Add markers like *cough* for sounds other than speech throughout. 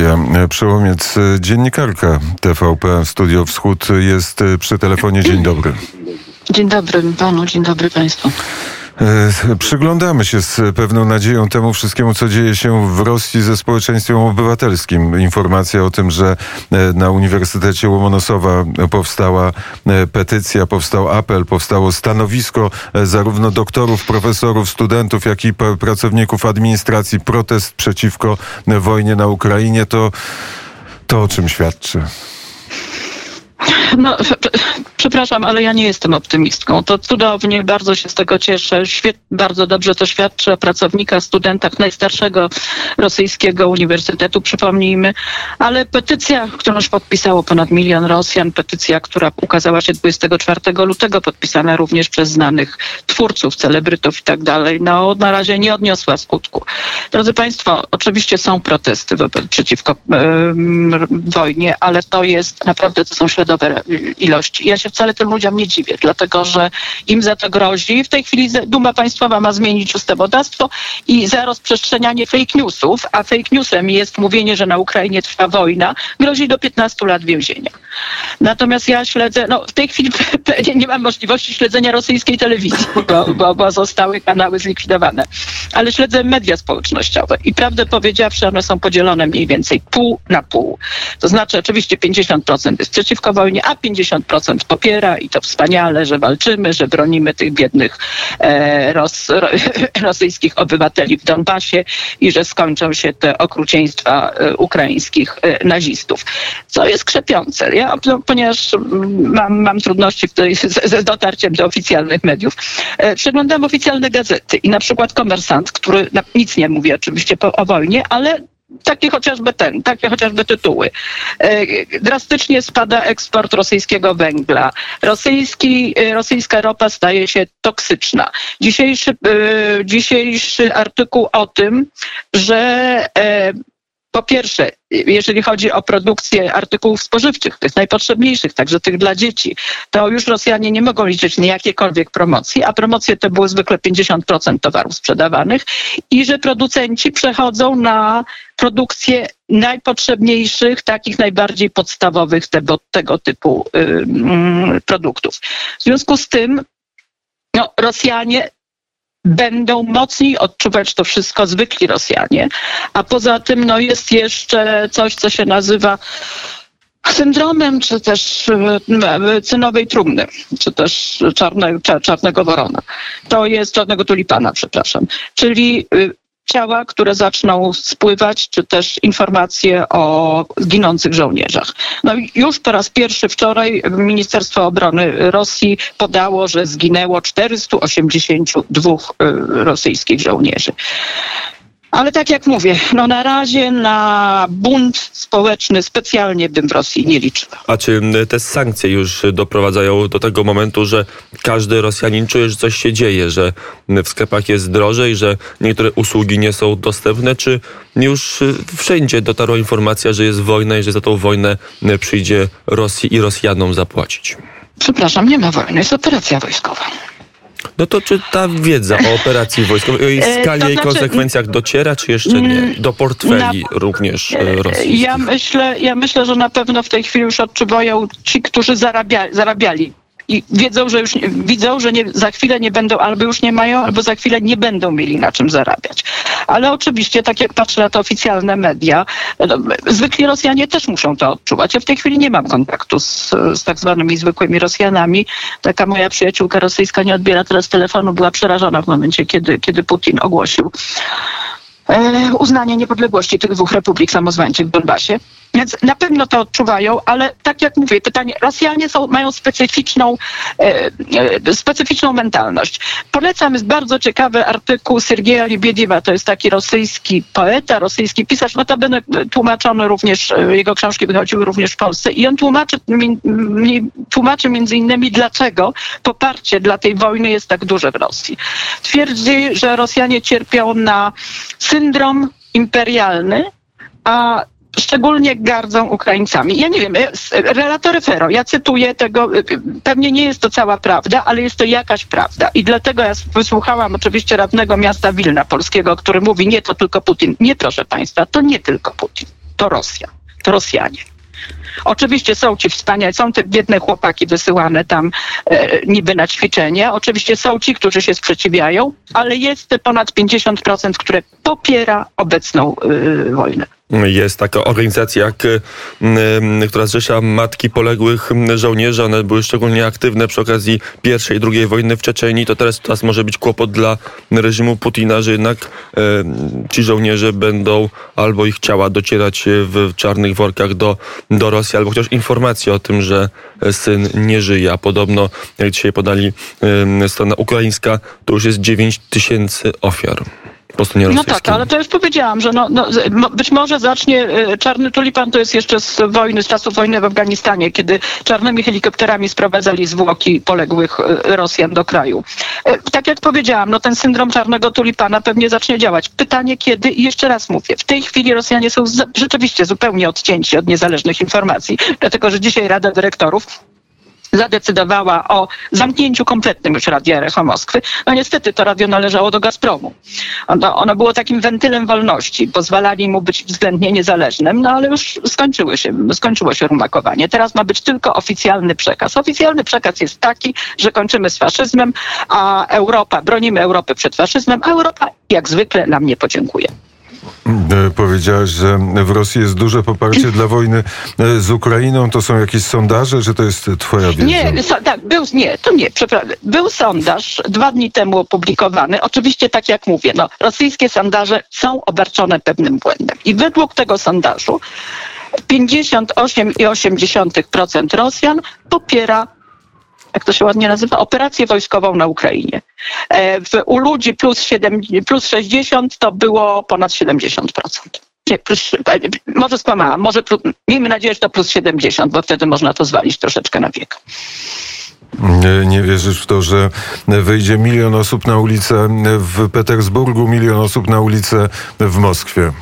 Maria Przełomiec, dziennikarka TVP Studio Wschód jest przy telefonie. Dzień dobry. Dzień dobry panu, dzień dobry państwu. E, przyglądamy się z pewną nadzieją temu wszystkiemu, co dzieje się w Rosji ze społeczeństwem obywatelskim. Informacja o tym, że e, na Uniwersytecie Łomonosowa powstała e, petycja, powstał apel, powstało stanowisko zarówno doktorów, profesorów, studentów, jak i pracowników administracji, protest przeciwko wojnie na Ukrainie, to, to o czym świadczy? No, przepraszam, ale ja nie jestem optymistką. To cudownie, bardzo się z tego cieszę. Świet, bardzo dobrze to świadczy o pracownikach, studentach najstarszego rosyjskiego uniwersytetu, przypomnijmy. Ale petycja, którą już podpisało ponad milion Rosjan, petycja, która ukazała się 24 lutego, podpisana również przez znanych twórców, celebrytów i tak dalej, no na razie nie odniosła skutku. Drodzy Państwo, oczywiście są protesty przeciwko yy, wojnie, ale to jest naprawdę, to są śladowe ilości. Ja się wcale tym ludziom nie dziwię, dlatego że im za to grozi. W tej chwili Duma Państwowa ma zmienić ustawodawstwo i za rozprzestrzenianie fake newsów, a fake newsem jest mówienie, że na Ukrainie trwa wojna, grozi do 15 lat więzienia. Natomiast ja śledzę, no w tej chwili *laughs* nie mam możliwości śledzenia rosyjskiej telewizji, bo, bo, bo zostały kanały zlikwidowane, ale śledzę media społecznościowe i prawdę powiedziawszy, one są podzielone mniej więcej pół na pół. To znaczy oczywiście 50% jest przeciwko wojnie, a 50% popiera i to wspaniale, że walczymy, że bronimy tych biednych e, ros, ro, *laughs* rosyjskich obywateli w Donbasie i że skończą się te okrucieństwa e, ukraińskich e, nazistów. Co jest krzepiące. Ja, no, ponieważ mam, mam trudności z, *laughs* z dotarciem do oficjalnych mediów, e, przeglądam oficjalne gazety i na przykład Komersant, który na, nic nie mówi oczywiście po, o wojnie, ale takie chociażby ten, takie chociażby tytuły. E, drastycznie spada eksport rosyjskiego węgla. Rosyjski, e, rosyjska ropa staje się toksyczna. Dzisiejszy, e, dzisiejszy artykuł o tym, że po pierwsze, jeżeli chodzi o produkcję artykułów spożywczych, tych najpotrzebniejszych, także tych dla dzieci, to już Rosjanie nie mogą liczyć na jakiekolwiek promocji, a promocje to były zwykle 50% towarów sprzedawanych i że producenci przechodzą na produkcję najpotrzebniejszych, takich najbardziej podstawowych tego, tego typu y, produktów. W związku z tym no, Rosjanie będą mocniej odczuwać to wszystko zwykli Rosjanie. A poza tym no, jest jeszcze coś, co się nazywa syndromem, czy też e, cynowej trumny, czy też czarne, czarnego worona. To jest czarnego tulipana, przepraszam. Czyli y, ciała, które zaczną spływać, czy też informacje o ginących żołnierzach. No już po raz pierwszy wczoraj Ministerstwo Obrony Rosji podało, że zginęło 482 y, rosyjskich żołnierzy. Ale tak jak mówię, no na razie na bunt społeczny specjalnie bym w Rosji nie liczyła. A czy te sankcje już doprowadzają do tego momentu, że każdy Rosjanin czuje, że coś się dzieje, że w sklepach jest drożej, że niektóre usługi nie są dostępne, czy już wszędzie dotarła informacja, że jest wojna i że za tą wojnę przyjdzie Rosji i Rosjanom zapłacić? Przepraszam, nie ma wojny, jest operacja wojskowa. No to czy ta wiedza o operacji wojskowej, o jej e, skali, i znaczy, konsekwencjach dociera, czy jeszcze nie? Do portfeli na, również e, rosyjskich. Ja myślę, ja myślę, że na pewno w tej chwili już odczuwają ci, którzy zarabia, zarabiali i wiedzą, że już widzą, że nie, za chwilę nie będą, albo już nie mają, albo za chwilę nie będą mieli na czym zarabiać. Ale oczywiście, tak jak patrzę na te oficjalne media, no, zwykli Rosjanie też muszą to odczuwać. Ja w tej chwili nie mam kontaktu z, z tak zwanymi zwykłymi Rosjanami. Taka moja przyjaciółka rosyjska nie odbiera teraz telefonu, była przerażona w momencie, kiedy, kiedy Putin ogłosił e, uznanie niepodległości tych dwóch republik samozwańczych w Donbasie. Więc na pewno to odczuwają, ale tak jak mówię, pytanie, Rosjanie są, mają specyficzną, e, e, specyficzną mentalność. Polecam, jest bardzo ciekawy artykuł Sergieja Libiediewa, to jest taki rosyjski poeta, rosyjski pisarz, notabene tłumaczony również, e, jego książki wychodziły również w Polsce i on tłumaczy, tłumaczy między innymi dlaczego poparcie dla tej wojny jest tak duże w Rosji. Twierdzi, że Rosjanie cierpią na syndrom imperialny, a szczególnie gardzą Ukraińcami. Ja nie wiem, relator Fero, ja cytuję tego, pewnie nie jest to cała prawda, ale jest to jakaś prawda. I dlatego ja wysłuchałam oczywiście radnego miasta Wilna polskiego, który mówi, nie to tylko Putin. Nie, proszę państwa, to nie tylko Putin. to Rosja, to Rosjanie. Oczywiście są ci wspaniali, są te biedne chłopaki wysyłane tam e, niby na ćwiczenie. Oczywiście są ci, którzy się sprzeciwiają, ale jest ponad 50%, które popiera obecną e, wojnę. Jest taka organizacja, jak, która zrzesza matki poległych żołnierzy. One były szczególnie aktywne przy okazji pierwszej i drugiej wojny w Czeczeniu. To teraz, teraz może być kłopot dla reżimu Putina, że jednak e, ci żołnierze będą albo ich ciała docierać w czarnych workach do, do Rosji, albo chociaż informacje o tym, że syn nie żyje. A podobno, jak dzisiaj podali e, strona ukraińska, to już jest 9 tysięcy ofiar po stronie No rosyjskiej. tak, ale to już powiedziałam, że no, no, być może zacznie e, czarny tulipan to jest jeszcze z wojny, z czasów wojny w Afganistanie, kiedy czarnymi helikopterami sprowadzali zwłoki poległych e, Rosjan do kraju. E, Tak jak powiedziałam, no ten syndrom czarnego tulipana pewnie zacznie działać. Pytanie kiedy i jeszcze raz mówię, w tej chwili Rosjanie są rzeczywiście zupełnie odcięci od niezależnych informacji, dlatego że dzisiaj Rada Dyrektorów zadecydowała o zamknięciu kompletnym już Radia Echo Moskwy. No niestety to radio należało do Gazpromu. Ono, ono było takim wentylem wolności, pozwalali mu być względnie niezależnym, no ale już skończyły się, skończyło się rumakowanie. Teraz ma być tylko oficjalny przekaz. Oficjalny przekaz jest taki, że kończymy z faszyzmem, a Europa, bronimy Europy przed faszyzmem, a Europa jak zwykle nam nie podziękuje. E, Powiedziałaś, że w Rosji jest duże poparcie dla wojny e, z Ukrainą. To są jakieś sondaże, czy to jest twoja wiedza? Nie, so, tak, był, nie, to nie, przepraszam. Był sondaż dwa dni temu opublikowany. Oczywiście, tak jak mówię, no, rosyjskie sondaże są obarczone pewnym błędem. I według tego sondażu 58,8% Rosjan popiera jak to się ładnie nazywa, operację wojskową na Ukrainie. E, W, u ludzi plus, 7, plus 60 to było ponad 70%. Nie, plus, e, może skłamałam, może miejmy nadzieję, że to plus 70, bo wtedy można to zwalić troszeczkę na wiek. Nie, nie wierzysz w to, że wyjdzie milion osób na ulicę w Petersburgu, milion osób na ulicę w Moskwie?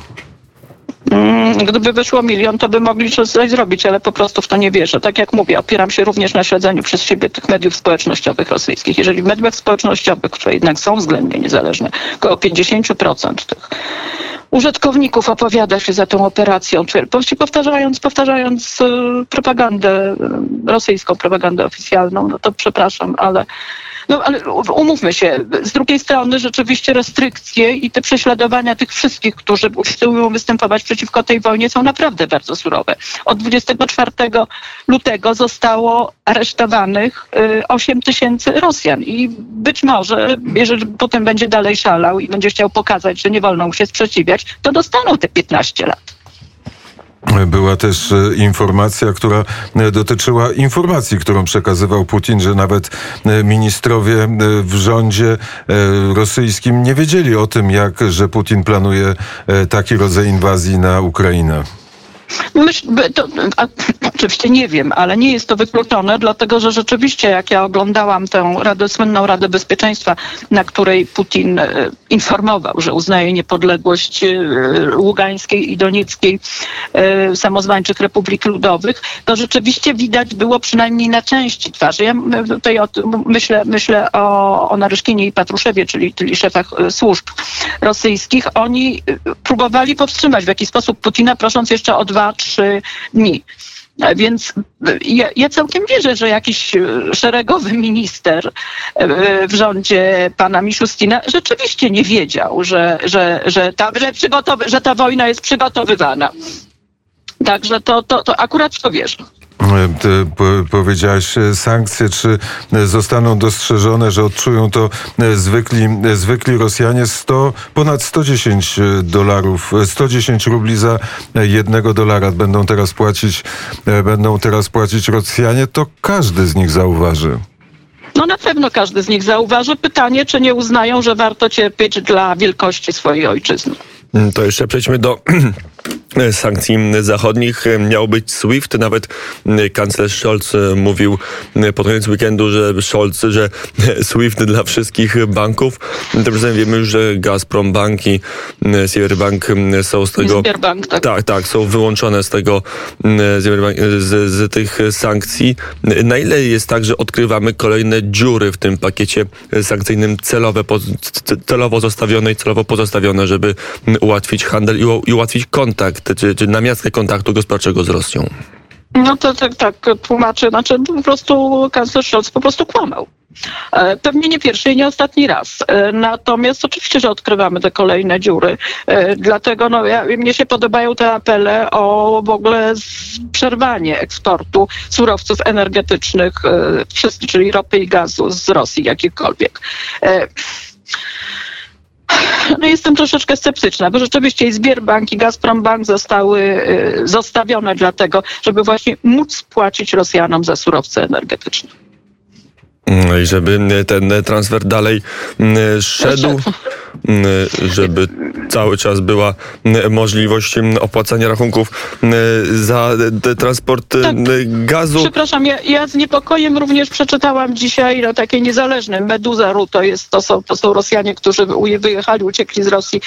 Mm, Gdyby wyszło milion, to by mogli coś zrobić, ale po prostu w to nie wierzę. Tak jak mówię, opieram się również na śledzeniu przez siebie tych mediów społecznościowych rosyjskich. Jeżeli w mediach społecznościowych, które jednak są względnie niezależne, około 50% tych użytkowników opowiada się za tą operacją, czy właściwie powtarzając, powtarzając e, propagandę, e, rosyjską propagandę oficjalną, no to przepraszam, ale no ale umówmy się, z drugiej strony rzeczywiście restrykcje i te prześladowania tych wszystkich, którzy usiłują występować przeciwko tej wojnie są naprawdę bardzo surowe. Od 24 lutego zostało aresztowanych y, 8 tysięcy Rosjan i być może, jeżeli potem będzie dalej szalał i będzie chciał pokazać, że nie wolno mu się sprzeciwiać, to dostaną te 15 lat. Była też e, informacja, która e, dotyczyła informacji, którą przekazywał Putin, że nawet e, ministrowie w rządzie rosyjskim nie wiedzieli o tym, jak, że Putin planuje taki rodzaj inwazji na Ukrainę. Myśl, to, a, oczywiście nie wiem, ale nie jest to wykluczone, dlatego że rzeczywiście, jak ja oglądałam tę radę, słynną Radę Bezpieczeństwa, na której Putin e, informował, że uznaje niepodległość e, Ługańskiej i Donieckiej e, samozwańczych republik ludowych, to rzeczywiście widać było przynajmniej na części twarzy. Ja tutaj o, myślę, myślę o, o Naryszkinie i Patruszewie, czyli, czyli szefach służb rosyjskich. Oni próbowali powstrzymać w jakiś sposób Putina, prosząc jeszcze o dwa, trzy dni. Więc ja, ja całkiem wierzę, że jakiś e, szeregowy minister e, w rządzie pana Miszustina rzeczywiście nie wiedział, że, że, że, ta, że, przygotowy, że ta wojna jest przygotowywana. Także to, to, to akurat w to wierzę. Powiedziałaś e, sankcje, czy e, zostaną dostrzeżone, że odczują to e, zwykli, zwykli Rosjanie 100, ponad 110 dolarów, e, 110 rubli za jednego dolara będą teraz płacić, będą teraz płacić Rosjanie, to każdy z nich zauważy. No na pewno każdy z nich zauważy. Pytanie, czy nie uznają, że warto cierpieć dla wielkości swojej ojczyzny. Mm, To jeszcze przejdźmy do *clears throat* sankcji zachodnich. Miał być SWIFT, nawet mm, kanclerz Scholz e, mówił mm, pod koniec weekendu, że Scholz, że *laughs* SWIFT dla wszystkich banków. Tymczasem wiemy już, że Gazprom Bank i Sberbank mm, są z tego... Sberbank, tak. Tak, tak, są wyłączone z tego, Sberbank- z, z tych sankcji. Na ile jest tak, że odkrywamy kolejne dziury w tym pakiecie sankcyjnym celowe, celowo zostawione i celowo pozostawione, żeby ułatwić handel i ułatwić kontakt kontakt, czy, czy namiastkę kontaktu gospodarczego z Rosją. No to tak, tak tłumaczę, znaczy po prostu kanclerz Scholz po prostu kłamał. E, Pewnie nie pierwszy i nie ostatni raz. E, Natomiast oczywiście, że odkrywamy te kolejne dziury. E, Dlatego no, ja, mnie się podobają te apele o w ogóle przerwanie eksportu surowców energetycznych, czyli ropy i gazu z Rosji jakichkolwiek. No jestem troszeczkę sceptyczna, bo rzeczywiście i Sberbank i Gazprombank zostały y, zostawione dlatego, żeby właśnie móc płacić Rosjanom za surowce energetyczne. No i żeby ten transfer dalej mm, szedł, Szedł. mm, żeby cały czas była mm, możliwość mm, opłacania rachunków mm, za e, transport Tak. mm, gazu. Przepraszam, ja, ja z niepokojem również przeczytałam dzisiaj na takiej niezależnej Meduza.ru, to, jest, to, są, to są Rosjanie, którzy uje- wyjechali, uciekli z Rosji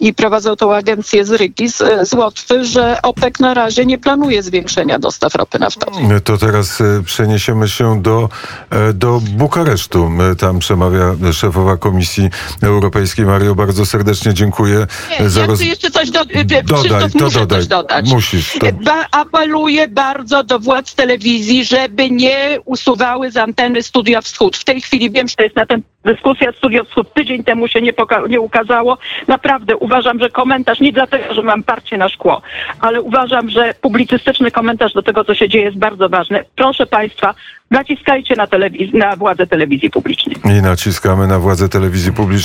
i prowadzą tą agencję z Rygi, z, z Łotwy, że OPEC na razie nie planuje zwiększenia dostaw ropy naftowej. To teraz e, przeniesiemy się do, e, do Bukaresztu. E, Tam przemawia szefowa Komisji Europejskiej. Mario, bardzo serdecznie dziękuję Nie, za ja roz... jeszcze coś do, Dodaj, Krzysztof, to muszę dodaj. coś dodać. Musisz. To... Ba- apeluję bardzo do władz telewizji, żeby nie usuwały z anteny Studia Wschód. W tej chwili wiem, że to jest na ten dyskusja Studio Wschód tydzień temu się nie, nie ukazało. Naprawdę uważam, że komentarz, nie dlatego, że mam parcie na szkło, ale uważam, że publicystyczny komentarz do tego, co się dzieje jest bardzo ważny. Proszę Państwa, naciskajcie na, telewiz- na władzę telewizji publicznej. I naciskamy na władzę telewizji publicznej.